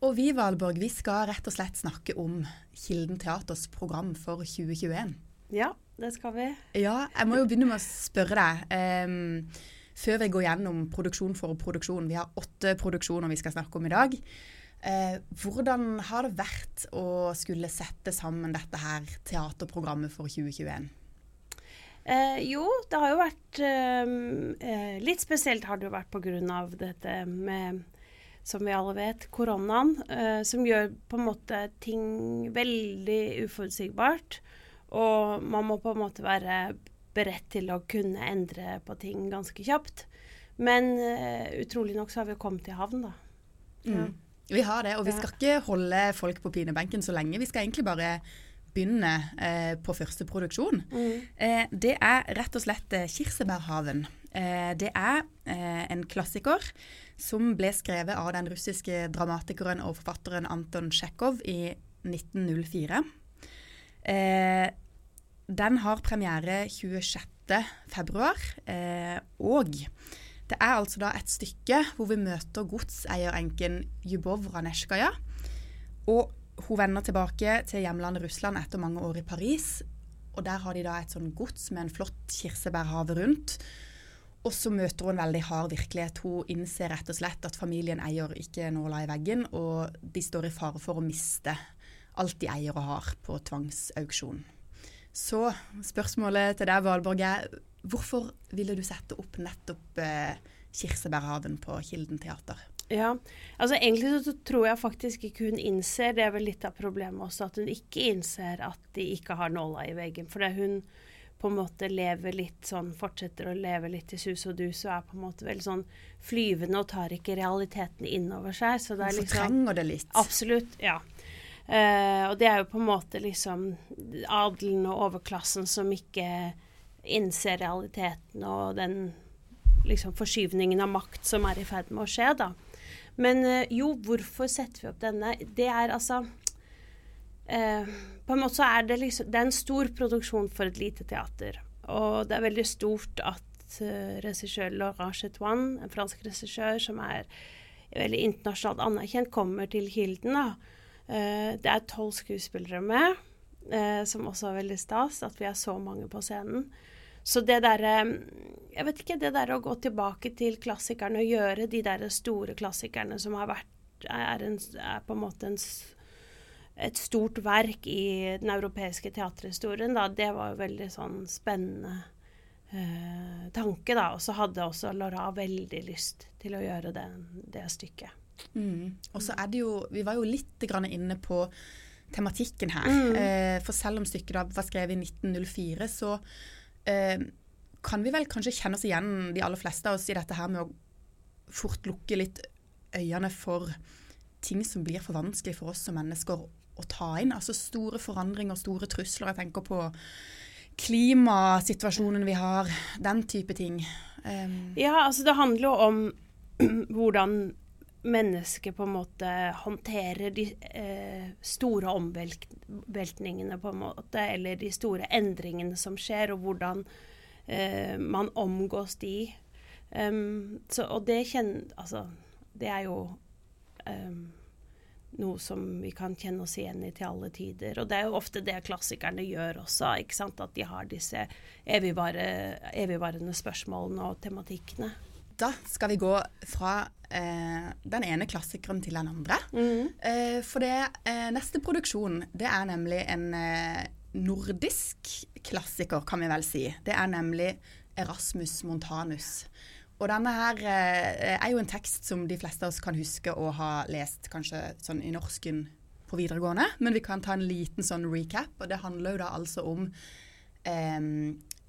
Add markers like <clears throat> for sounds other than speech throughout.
Og vi Valborg, vi skal rett og slett snakke om Kilden Teaters program for 2021. Ja, det skal vi. Ja, jeg må jo begynne med å spørre deg. Um, før vi går gjennom produksjon for produksjon. Vi har åtte produksjoner vi skal snakke om i dag. Uh, hvordan har det vært å skulle sette sammen dette her teaterprogrammet for 2021? Eh, jo, det har jo vært eh, Litt spesielt har det jo vært pga. dette med som vi alle vet, koronaen, eh, som gjør på en måte ting veldig uforutsigbart. Og man må på en måte være beredt til å kunne endre på ting ganske kjapt. Men eh, utrolig nok så har vi kommet i havn, da. Ja. Mm. Vi har det, og vi skal ikke holde folk på pinebenken så lenge. Vi skal egentlig bare begynne eh, på første produksjon. Mm. Eh, det er rett og slett eh, 'Kirsebærhaven'. Eh, det er eh, en klassiker som ble skrevet av den russiske dramatikeren og forfatteren Anton Tsjekhov i 1904. Eh, den har premiere 26.2, eh, og det er altså da et stykke hvor vi møter godseierenken Jubovra Ranetsjkaja. Og hun vender tilbake til hjemlandet Russland etter mange år i Paris. Og der har de da et sånn gods med en flott kirsebærhave rundt. Og så møter hun en veldig hard virkelighet. Hun innser rett og slett at familien eier ikke nåla i veggen, og de står i fare for å miste alt de eier og har på tvangsauksjon. Så spørsmålet til deg, Valborg, er hvorfor ville du sette opp nettopp eh, Kirsebærhaven på Kilden teater? Ja, altså Egentlig så tror jeg faktisk ikke hun innser, det er vel litt av problemet også, at hun ikke innser at de ikke har nåla i veggen. For det hun på en måte lever litt sånn, fortsetter å leve litt i sus og dus og er på en måte veldig sånn flyvende og tar ikke realiteten inn over seg. Så det er liksom Fortrenger det litt. Absolutt, ja. Uh, og det er jo på en måte liksom adelen og overklassen som ikke innser realiteten og den liksom forskyvningen av makt som er i ferd med å skje, da. Men uh, jo, hvorfor setter vi opp denne? Det er altså uh, på en måte så er det liksom Det er en stor produksjon for et lite teater. Og det er veldig stort at uh, regissør Laurent Chetouan, en fransk regissør som er veldig internasjonalt anerkjent, kommer til Hilden. da. Eh, det er tolv skuespillere med, uh, som også er veldig stas. At vi er så mange på scenen. Så det derre Jeg vet ikke, det der å gå tilbake til klassikerne og gjøre de der store klassikerne som har vært er, en, er på en måte en et stort verk i den europeiske teaterhistorien, da, det var jo veldig sånn spennende eh, tanke, da. Og så hadde også Laura veldig lyst til å gjøre det, det stykket. Mm. Og så er det jo Vi var jo litt inne på tematikken her. Mm. Eh, for selv om stykket da var skrevet i 1904, så eh, kan vi vel kanskje kjenne oss igjen, de aller fleste av oss, i dette her med å fort lukke litt øynene for ting som blir for vanskelig for oss som mennesker å ta inn. Altså store forandringer, store trusler. Jeg tenker på klimasituasjonen vi har, den type ting. Um. Ja, altså det handler jo om <clears throat> hvordan mennesket på en måte håndterer de eh, store omveltningene, på en måte, eller de store endringene som skjer, og hvordan eh, man omgås de. Um, så, og det kjenner Altså, det er jo um, noe som vi kan kjenne oss igjen i til alle tider. Og det er jo ofte det klassikerne gjør også, ikke sant? at de har disse evigvarende, spørsmålene og tematikkene. Da skal vi gå fra eh, den ene klassikeren til den andre. Mm. Eh, for det eh, neste produksjon, det er nemlig en eh, nordisk klassiker, kan vi vel si. Det er nemlig Erasmus Montanus. Og denne her eh, er jo en tekst som de fleste av oss kan huske å ha lest kanskje sånn i norsken på videregående, men vi kan ta en liten sånn recap. Og det handler jo da altså om eh,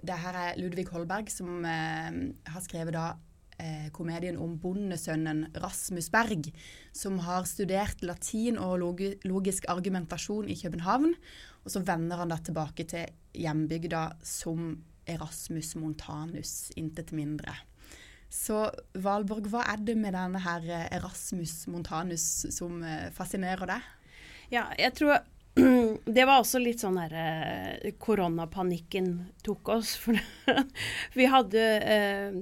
Det her er Ludvig Holberg som eh, har skrevet da eh, komedien om bondesønnen Rasmus Berg, som har studert latin og logi logisk argumentasjon i København. Og så vender han da tilbake til hjembygda som Erasmus Montanus, intet mindre. Så Valborg, hva er det med denne her eh, Erasmus Montanus som eh, fascinerer deg? Ja, jeg tror <clears throat> det var også litt sånn der eh, koronapanikken tok oss. <laughs> For vi hadde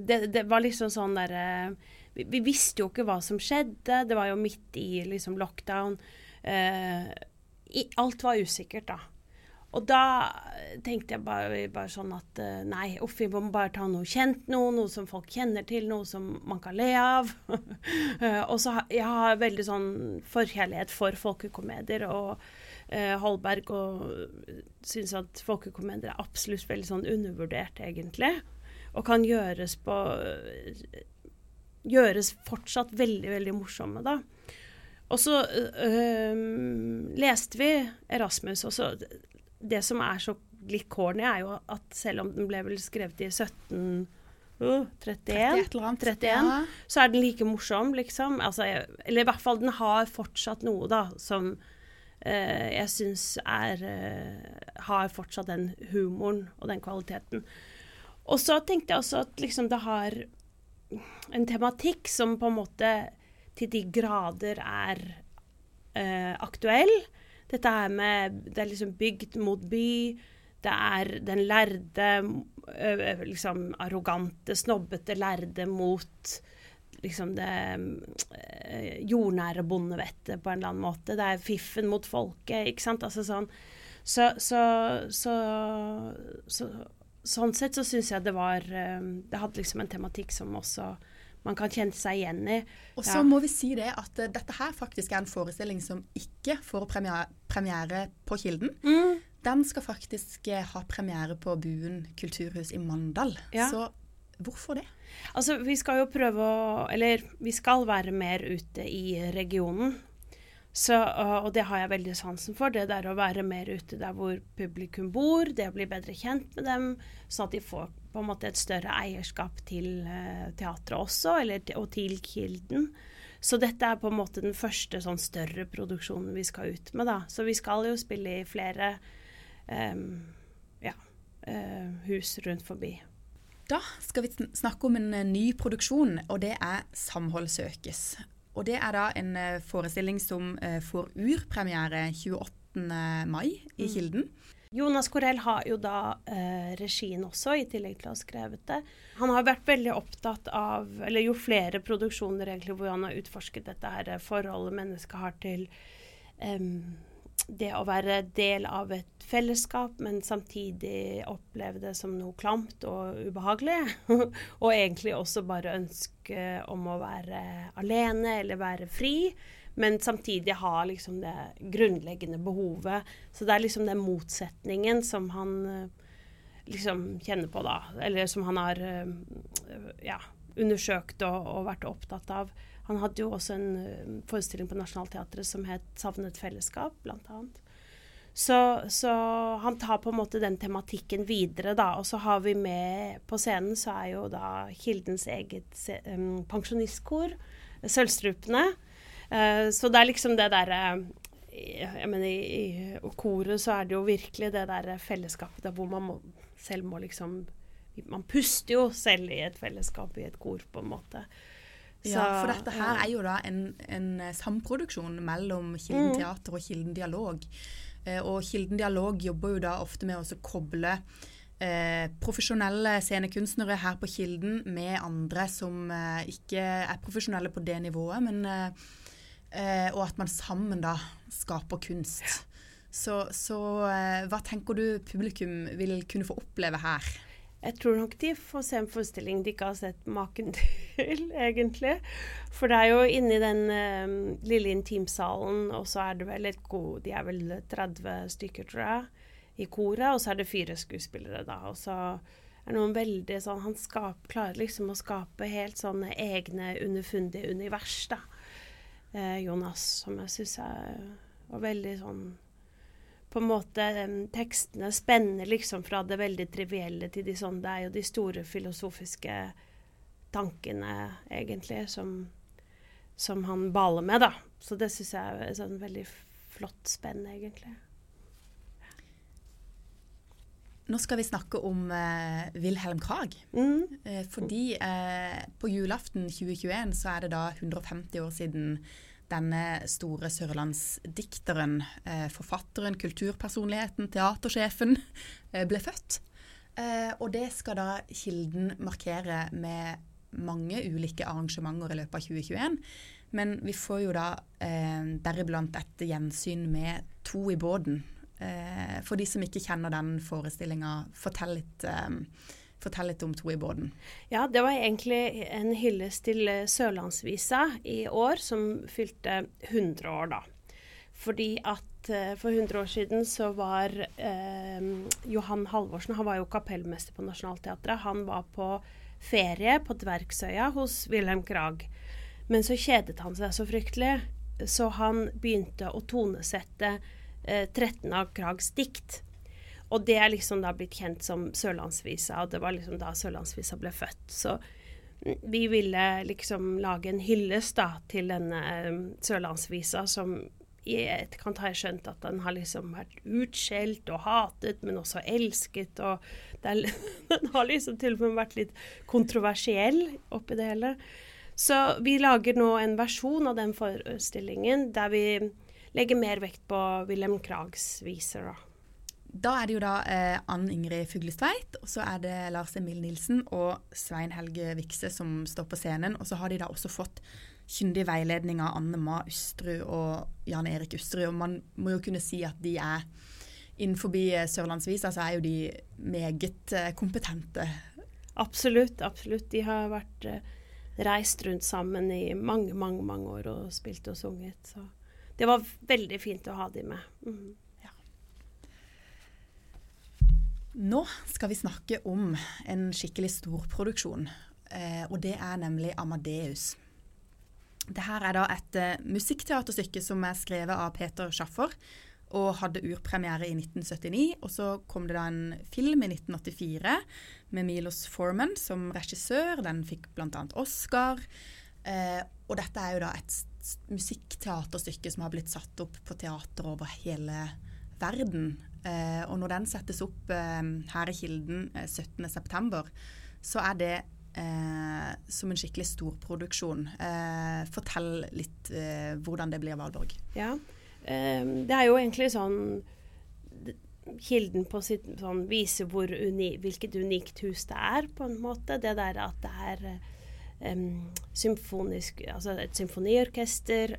det, det, var liksom sånn derre vi, vi, visste jo ikke hva som skjedde. Det var jo midt i liksom, lockdown. Alt var usikkert, da. Og da tenkte jeg bare, bare sånn at eh, nei, uff, vi må bare ta noe kjent noe, noe som folk kjenner til, noe som man kan le av. <laughs> Eh, og så jeg har veldig sånn forkjærlighet for folkekomedier. og uh, Holberg og syns at folkekomedier er absolutt veldig sånn undervurdert, egentlig. Og kan gjøres på Gjøres fortsatt veldig, veldig morsomme, da. Og så øh, leste vi Erasmus, og så det som er så litt corny, er jo at selv om den ble vel skrevet i 17... Uh, 31, 31 ja. så er den like morsom, liksom. Altså, eller i hvert fall, den har fortsatt noe, da, som eh, jeg syns er eh, Har fortsatt den humoren og den kvaliteten. Og så tenkte jeg også at liksom det har en tematikk som på en måte til de grader er eh, aktuell. Dette her med Det er liksom bygd mot by. Det er den lærde, liksom arrogante, snobbete lærde mot liksom det jordnære bondevettet på en eller annen måte. Det er fiffen mot folket, ikke sant. Altså sånn så, så, så, så Sånn sett så syns jeg det var Det hadde liksom en tematikk som også man kan kjenne seg igjen i. Og så ja. må vi si det at uh, dette her faktisk er en forestilling som ikke får premiere, premiere på Kilden. Mm. Den skal faktisk uh, ha premiere på Buen kulturhus i Mandal. Ja. Så hvorfor det? Altså, vi skal jo prøve å Eller vi skal være mer ute i regionen. Så, og det har jeg veldig sansen for. Det der å være mer ute der hvor publikum bor. Det å bli bedre kjent med dem, sånn at de får på en måte et større eierskap til uh, teatret også, eller, og til Kilden. Så dette er på en måte den første sånn større produksjonen vi skal ut med. da. Så vi skal jo spille i flere um, ja, uh, hus rundt forbi. Da skal vi snakke om en ny produksjon, og det er 'Samhold søkes'. Og det er da en forestilling som får urpremiere 28. mai i mm. Kilden. Jonas Corell har jo da eh, regien også, i tillegg til å ha skrevet det. Han har vært veldig opptatt av, eller jo flere produksjoner egentlig, hvor han har utforsket dette her forholdet mennesket har til eh, det å være del av et fellesskap, men samtidig oppleve det som noe klamt og ubehagelig. <laughs> og egentlig også bare ønske om å være alene eller være fri men samtidig ha liksom det grunnleggende behovet. Så det er liksom den motsetningen som han eh, liksom kjenner på, da. Eller som han har eh, ja, undersøkt og, og, vært opptatt av. Han hadde jo også en eh, forestilling på Nationaltheatret som het 'Savnet fellesskap', blant annet. Så, så, han tar på en måte den tematikken videre, da. Og så har vi med på scenen så er jo da Kildens eget um, pensjonistkor, Sølvstrupene. Uh, så det er liksom det derre jeg mener, I, i koret så er det jo virkelig det der fellesskapet der hvor man må, selv må liksom Man puster jo selv i et fellesskap i et kor, på en måte. Så, ja, for dette her er jo da en, en samproduksjon mellom Kilden mm. Teater og Kilden Dialog. Eh, og Kilden Dialog jobber jo da ofte med å koble eh, profesjonelle scenekunstnere her på Kilden med andre som eh, ikke er profesjonelle på det nivået, men eh, og at man sammen da skaper kunst. Så, så hva tenker du publikum vil kunne få oppleve her? Jeg tror nok de får se en forestilling de ikke har sett maken <laughs> til, egentlig. For det er jo inni den um, lille intimsalen, og så er det vel et god De er vel 30 stykker, tror jeg, i koret. Og så er det fire skuespillere, da. Og så er noen veldig sånn Han skap, klarer liksom å skape helt sånne egne underfundige univers, da eh, Jonas, som jeg syns var veldig sånn På en måte tekstene spenner liksom fra det veldig trivielle til de sånn Det er jo de store filosofiske tankene, egentlig, som, som han baler med, da. Så det syns jeg er et sånn veldig flott spenn, egentlig. Nå skal vi snakke om eh, Wilhelm Krag. Mm. Eh, fordi eh, på julaften 2021 så er det da 150 år siden denne store sørlandsdikteren, eh, forfatteren, kulturpersonligheten, teatersjefen eh, ble født. Eh, og det skal da Kilden markere med mange ulike arrangementer i løpet av 2021. Men vi får jo da deriblant et gjensyn med To i båten. For de som ikke kjenner den forestillinga, fortell litt. Eh, Fortell litt om To i båten. Ja, det var egentlig en hyllest til eh, Sørlandsvisa i år, som fylte 100 år, da. Fordi at uh, for 100 år siden så var eh, Johan Halvorsen Han var jo kapellmester på Nationaltheatret. Han var på ferie på Dvergsøya hos Wilhelm Krag. Men så kjedet han seg så fryktelig, så han begynte å tonesette eh, 13 av Krags dikt. Og det er liksom da blitt kjent som Sørlandsvisa, og det var liksom da Sørlandsvisa ble født. Så vi ville liksom lage en hyllest da til denne um, Sørlandsvisa, som i etterkant har jeg skjønt at den har liksom vært utskjelt og hatet, men også elsket. Og er, <laughs> den har liksom til og med vært litt kontroversiell oppi det hele. Så vi lager nå en versjon av den forestillingen der vi legger mer vekt på Wilhelm Krags viser. da. Da er det jo da eh, Ann Ingrid Fuglestveit, og så er det Lars Emil Nilsen og Svein Helge Vikse som står på scenen. Og så har de da også fått kyndig veiledning av Anne Ma Ustrud og Jan Erik Ustrud. Og man må jo kunne si at de er innenfor Sørlandsvisa, så er jo de meget eh, kompetente. Absolutt, absolutt. De har vært eh, reist rundt sammen i mange, mange, mange år og spilt og sunget. Så det var veldig fint å ha de med. Mm. Nå skal vi snakke om en skikkelig storproduksjon, eh, og det er nemlig Amadeus. Dette er da et eh, musikkteaterstykke som er skrevet av Peter Schaffer og hadde urpremiere i 1979. Og så kom det da en film i 1984 med Milos Forman som regissør. Den fikk bl.a. Oscar. Eh, og dette er jo da et musikkteaterstykke som har blitt satt opp på teater over hele verden. Eh, og når den settes opp eh, her i Kilden eh, 17.9, så er det eh, som en skikkelig storproduksjon. Eh, fortell litt hvordan det blir, Valborg. Ja, det er jo egentlig sånn Kilden på sitt sånn viser uni, hvilket unikt hus det er, på en måte. Det der at det er um, symfonisk Altså et symfoniorkester,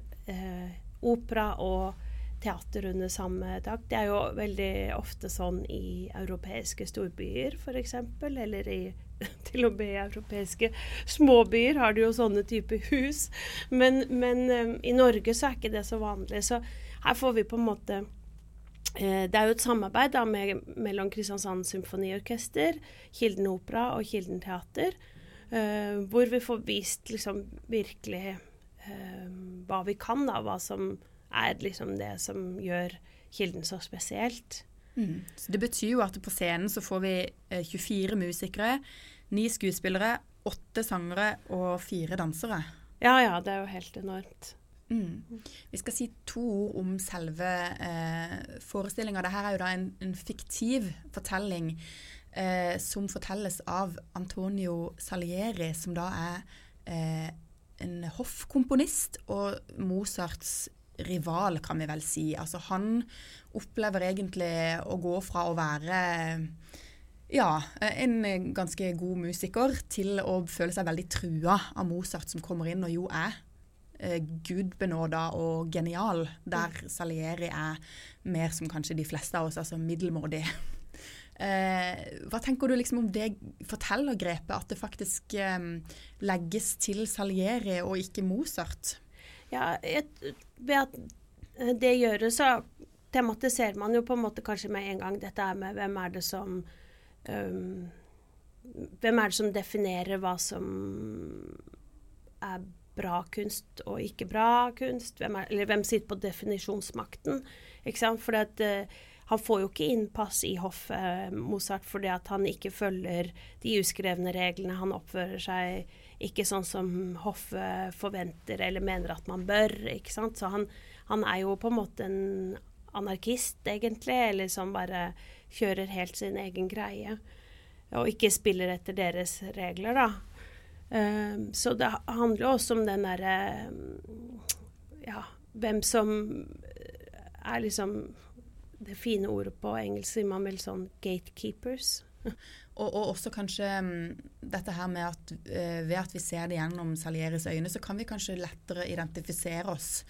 opera og teater under samme tak. Det er jo veldig ofte sånn i europeiske storbyer f.eks. Eller i <laughs> til og med i europeiske småbyer har de jo sånne typer hus. Men, men um, i Norge så er ikke det så vanlig. Så her får vi på en måte uh, det er jo et samarbeid da, med, mellom Kristiansand Symfoniorkester, Kilden Opera og Kilden Teater. Uh, hvor vi får vist liksom virkelig uh, hva vi kan, da. Hva som er liksom det som gjør Kilden så spesielt. Mm. Så det betyr jo at på scenen så får vi 24 eh, musikere, ni skuespillere, åtte sangere og fire dansere. Ja ja, det er jo helt enormt. Mm. Vi skal si to ord om selve eh, forestillinga. Dette er jo da en, en fiktiv fortelling eh, som fortelles av Antonio Salieri, som da er eh, en hoffkomponist og Mozarts rival, kan vi vel si. Altså han opplever egentlig å gå fra å være ja, en ganske god musiker til å føle seg veldig trua av Mozart, som kommer inn og jo er eh, gudbenåda og genial, der Salieri er mer som kanskje de fleste av oss, altså middelmådig. <laughs> Eh, hva tenker du liksom om det fortellergrepet, at det faktisk eh, legges til Salieri og ikke Mozart? Ja, et, ved at eh, det gjøres, så tematiserer man jo på en måte kanskje med en gang dette med hvem er det som um, Hvem er det som definerer hva som er bra kunst og ikke bra kunst? Hvem er, eller hvem sitter på definisjonsmakten? Ikke sant? Fordi at, uh, han får jo ikke innpass i hoffet, Mozart, fordi at han ikke følger de uskrevne reglene. Han oppfører seg ikke sånn som hoffet forventer eller mener at man bør. ikke sant? Så han, han, er jo på en måte en anarkist, egentlig, eller som bare kjører helt sin egen greie. Og ikke spiller etter deres regler, da. Um, så det handler jo også om den derre Ja, hvem som er liksom Det fine ordet på engelsk sier man vel sånn gatekeepers. <laughs> Og, og, også kanskje um, dette her med at uh, ved at vi ser det gjennom Salieris øyne, så kan vi kanskje lettere identifisere oss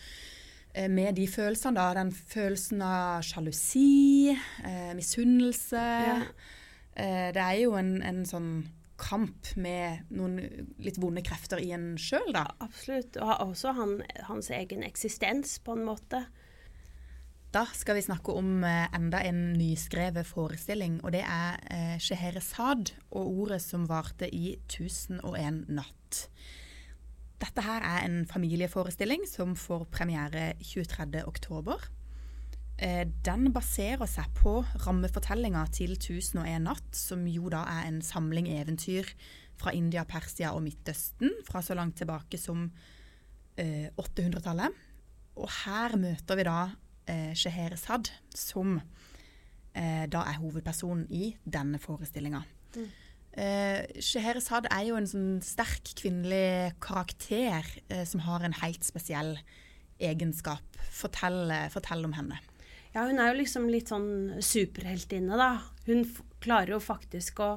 uh, med de følelsene. da, Den følelsen av sjalusi, uh, misunnelse. Ja. det er jo en, en, sånn kamp med noen litt vonde krefter i en sjøl, da. Absolutt. Og også han, hans egen eksistens, på en måte. Da skal vi snakke om eh, enda en nyskrevet forestilling, og det er eh, Scheherazade og ordet som varte i 1001 natt. Dette her er en familieforestilling som får premiere 23.10. Eh, den baserer seg på rammefortellinga til 1001 natt, som jo da er en samling eventyr fra India, Persia og Midtøsten fra så langt tilbake som eh, 800-tallet. Og her møter vi da eh, Sheherezad, som eh, da er hovedpersonen i denne forestillinga. Mm. Eh, Sheherezad er jo en sånn sterk kvinnelig karakter eh, som har en helt spesiell egenskap. Fortell, fortell, om henne. Ja, hun er jo liksom litt sånn superheltinne, da. Hun klarer jo faktisk å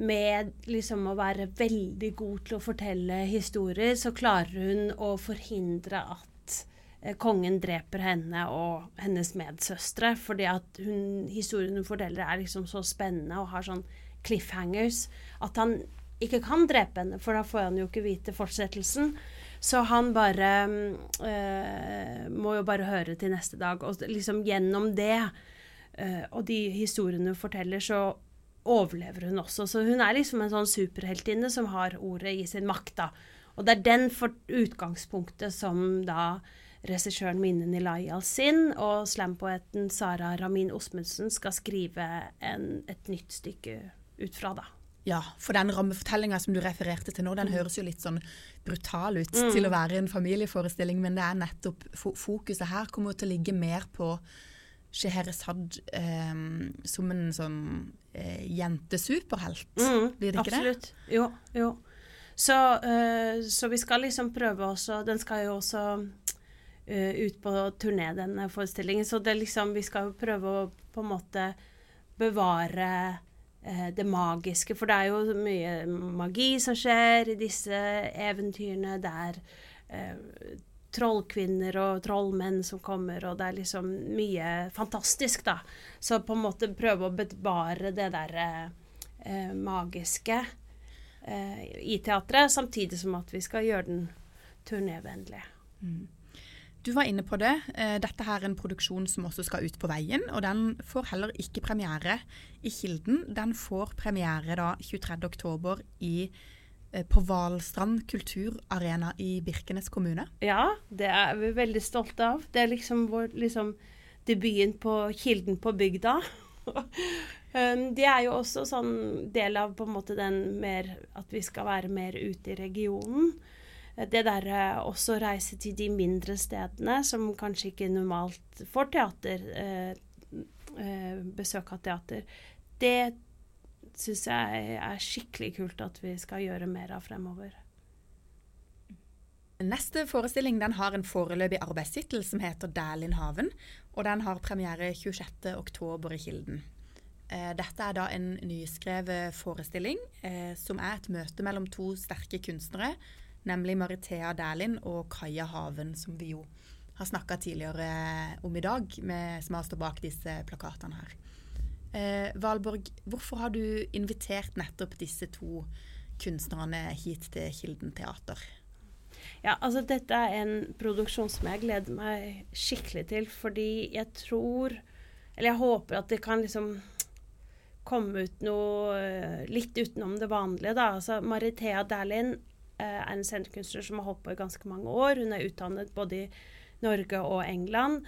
med liksom å være veldig god til å fortelle historier, så klarer hun å forhindre at Eh, kongen dreper henne og hennes medsøstre. Fordi at hun, historien hun forteller, er liksom så spennende og har sånn cliffhangers at han ikke kan drepe henne, for da får han jo ikke vite fortsettelsen. Så han bare øh, må jo bare høre til neste dag. Og liksom gjennom det øh, og de historiene hun forteller, så overlever hun også. Så hun er liksom en sånn superheltinne som har ordet i sin makt, da. Og det er den for utgangspunktet som da regissøren Minne Nilayal sin, og slampoeten Sara Ramin Osmundsen skal skrive en, et nytt stykke ut fra. da. Ja, for den rammefortellinga som du refererte til nå, den mm. høres jo litt sånn brutal ut mm. til å være en familieforestilling, men det er nettopp fokuset her kommer til å ligge mer på Sheherezad eh, som en sånn eh, jentesuperhelt. Mm, blir det ikke absolutt. det? Absolutt. Jo, jo. Så, uh, så, vi skal liksom prøve også Den skal jo også uh, ut på turné, denne forestillingen. Så det liksom, vi skal jo prøve å på en måte bevare uh, det magiske. For det er jo mye magi som skjer i disse eventyrene. Det er uh, trollkvinner og trollmenn som kommer, og det er liksom mye fantastisk, da. Så på en måte prøve å bevare det derre magiske i teatret, samtidig som at vi skal gjøre den turnévennlig. Mm. Du var inne på det. Eh, dette er en produksjon som også skal ut på veien. Og den får heller ikke premiere i Kilden. Den får premiere da 23.10 i eh, på Valstrand kulturarena i Birkenes kommune. Ja, det er vi veldig stolte av. Det er liksom vår liksom, debuten på Kilden på bygda. <laughs> Um, det er jo også sånn del av på en måte den mer At vi skal være mer ute i regionen det der eh, også reise til de mindre stedene som kanskje ikke normalt får teater, eh, eh, besøk av teater, det syns jeg er skikkelig kult at vi skal gjøre mer av fremover. Neste forestilling den har en foreløpig arbeidstittel som heter 'Dælinhaven'. Og den har premiere 26.10 i Kilden. Dette er da en nyskrevet forestilling som er et møte mellom to sterke kunstnere nemlig Marithea Dæhlin og Kaja Haven, som vi jo har snakka tidligere om i dag, med, som har stått bak disse plakatene her. Eh, Valborg, hvorfor har du invitert nettopp disse to kunstnerne hit til Kilden teater? Ja, altså dette er en produksjon som jeg gleder meg skikkelig til, fordi jeg tror Eller jeg håper at det kan liksom komme ut noe eh, litt utenom det vanlige, da. Altså Marithea Dæhlin er eh, en scenekunstner som har holdt på i ganske mange år. Hun er utdannet både i Norge og England,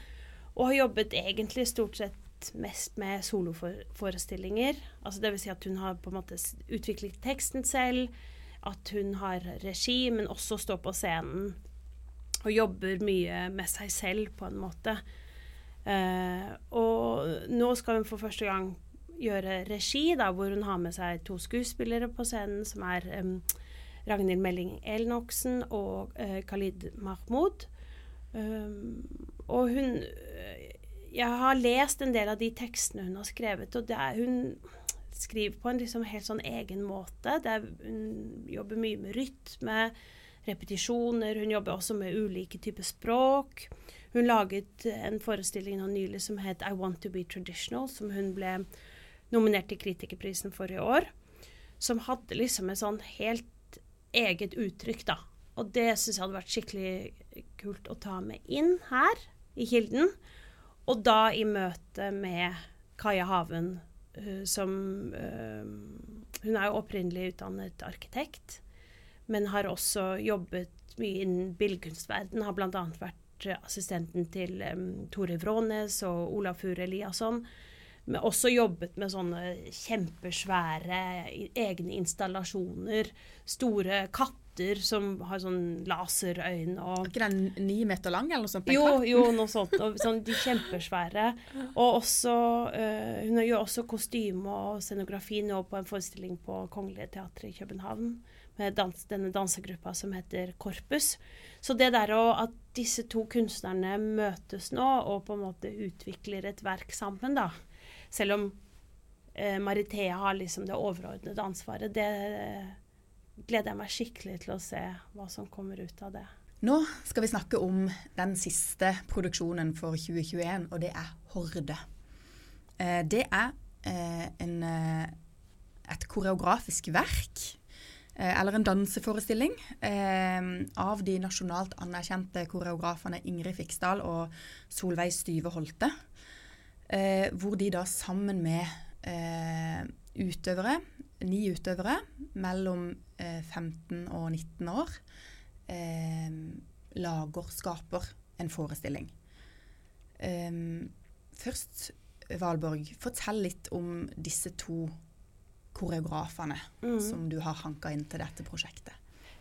og har jobbet egentlig stort sett mest med soloforestillinger. Altså Dvs. Si at hun har på en måte utviklet teksten selv, at hun har regi, men også står på scenen og jobber mye med seg selv, på en måte. Eh, og nå skal hun for første gang gjøre regi, da, hvor hun har med seg to skuespillere på scenen, som er um, Ragnhild Melling Elnoksen og uh, Khalid Mahmoud. Um, og hun Jeg har lest en del av de tekstene hun har skrevet, og er, hun skriver på en liksom helt sånn egen måte. Er, hun jobber mye med rytme, repetisjoner. Hun jobber også med ulike typer språk. Hun laget en forestilling nå nylig som het I Want To Be Traditional, som hun ble nominert til Kritikerprisen for i år. Som hadde liksom en sånn helt eget uttrykk, da. Og det syns jeg hadde vært skikkelig kult å ta med inn her i Kilden. Og da i møte med Kaja Haven, uh, som uh, Hun er jo opprinnelig utdannet arkitekt, men har også jobbet mye innen billedkunstverdenen. Har bl.a. vært assistenten til um, Tore Vrånes og Olafur Eliasson. Men også jobbet med sånne kjempesvære egne installasjoner. Store katter som har sånn laserøyne og Er ikke den ni meter lang, eller noe sånt? Jo, jo, noe sånt. Og sånn, de kjempesvære. Og også uh, Hun gjør også kostyme og scenografi nå på en forestilling på Kongelige Teatret i København. Med dans, denne dansegruppa som heter Korpus. Så det der at disse to kunstnerne møtes nå og på en måte utvikler et verk sammen, da. Selv om eh, Maritea har liksom det overordnede ansvaret. det gleder jeg meg skikkelig til å se hva som kommer ut av det. Nå skal vi snakke om den siste produksjonen for 2021, og det er Horde. Eh, det er eh, en, eh, et koreografisk verk, eller en danseforestilling, av de nasjonalt anerkjente koreografene Ingrid Fiksdal og Solveig Styve Holte. Hvor de da sammen med utøvere ni utøvere mellom eh, 15 og 19 år eh, lager, skaper en forestilling. Eh, først, Valborg, fortell litt om disse to koreografene mm. som du har hanka inn til dette prosjektet.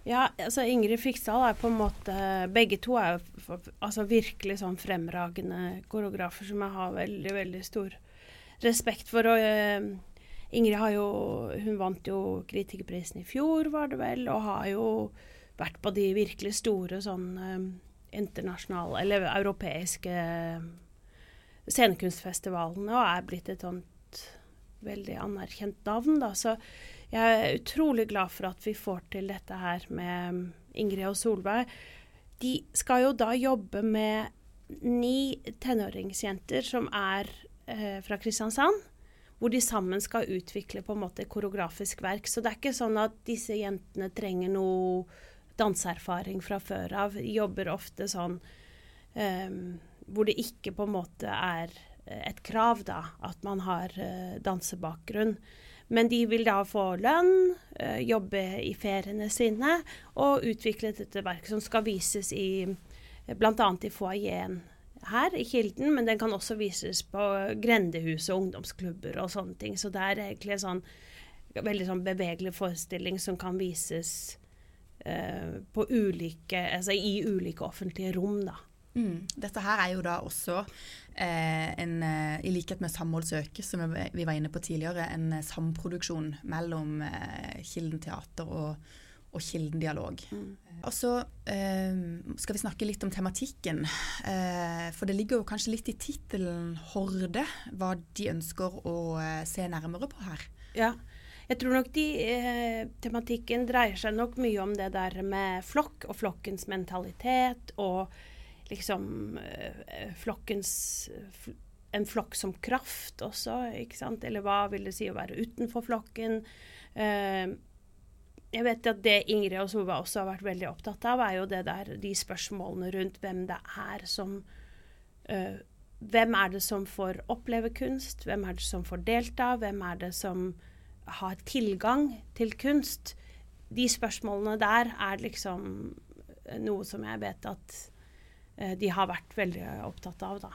Ja, altså Ingrid Fiksdal er på en måte Begge to er jo altså virkelig sånn fremragende koreografer som jeg har veldig, veldig stor respekt for. Og uh, Ingrid har jo Hun vant jo Kritikerprisen i fjor, var det vel, og har jo vært på de virkelig store sånn uh, internasjonale, eller europeiske uh, scenekunstfestivalene, og er blitt et sånt veldig anerkjent navn, da. Så jeg er utrolig glad for at vi får til dette her med Ingrid og Solveig. De skal jo da jobbe med ni tenåringsjenter som er eh, fra Kristiansand hvor de sammen skal utvikle på en måte koreografisk verk. Så det er ikke sånn at disse jentene trenger noe danseerfaring fra før av. De jobber ofte sånn eh, hvor det ikke på en måte er eh, et krav, da, at man har eh, dansebakgrunn. Men de vil da få lønn, uh, jobbe i feriene sine og utvikle dette verket som skal vises i bl.a. i foajeen her i Kilden, men den kan også vises på grendehuset og ungdomsklubber og sånne ting. Så det er egentlig en sånn veldig sånn bevegelig forestilling som kan vises uh, på ulike, altså i ulike offentlige rom, da. Mm. Dette her er jo da også eh, en, eh, i likhet med Samholdsøke, som vi var inne på tidligere, en samproduksjon mellom eh, Kilden teater og og Kilden dialog. Mm. Og så eh, skal vi snakke litt om tematikken. Eh, for det ligger jo kanskje litt i tittelen 'Horde', hva de ønsker å eh, se nærmere på her. Ja, jeg tror nok de, eh, tematikken dreier seg nok mye om det der med flokk og flokkens mentalitet og liksom eh, flokkens En flokk som kraft også, ikke sant. Eller hva vil det si å være utenfor flokken? Eh, jeg vet at det Ingrid og Solveig også har vært veldig opptatt av, er jo det der, de spørsmålene rundt hvem det er som Hvem er det som får oppleve kunst? Hvem er det som får delta? Hvem er det som har tilgang til kunst? De spørsmålene der er liksom noe som jeg vet at de har vært veldig opptatt av, da.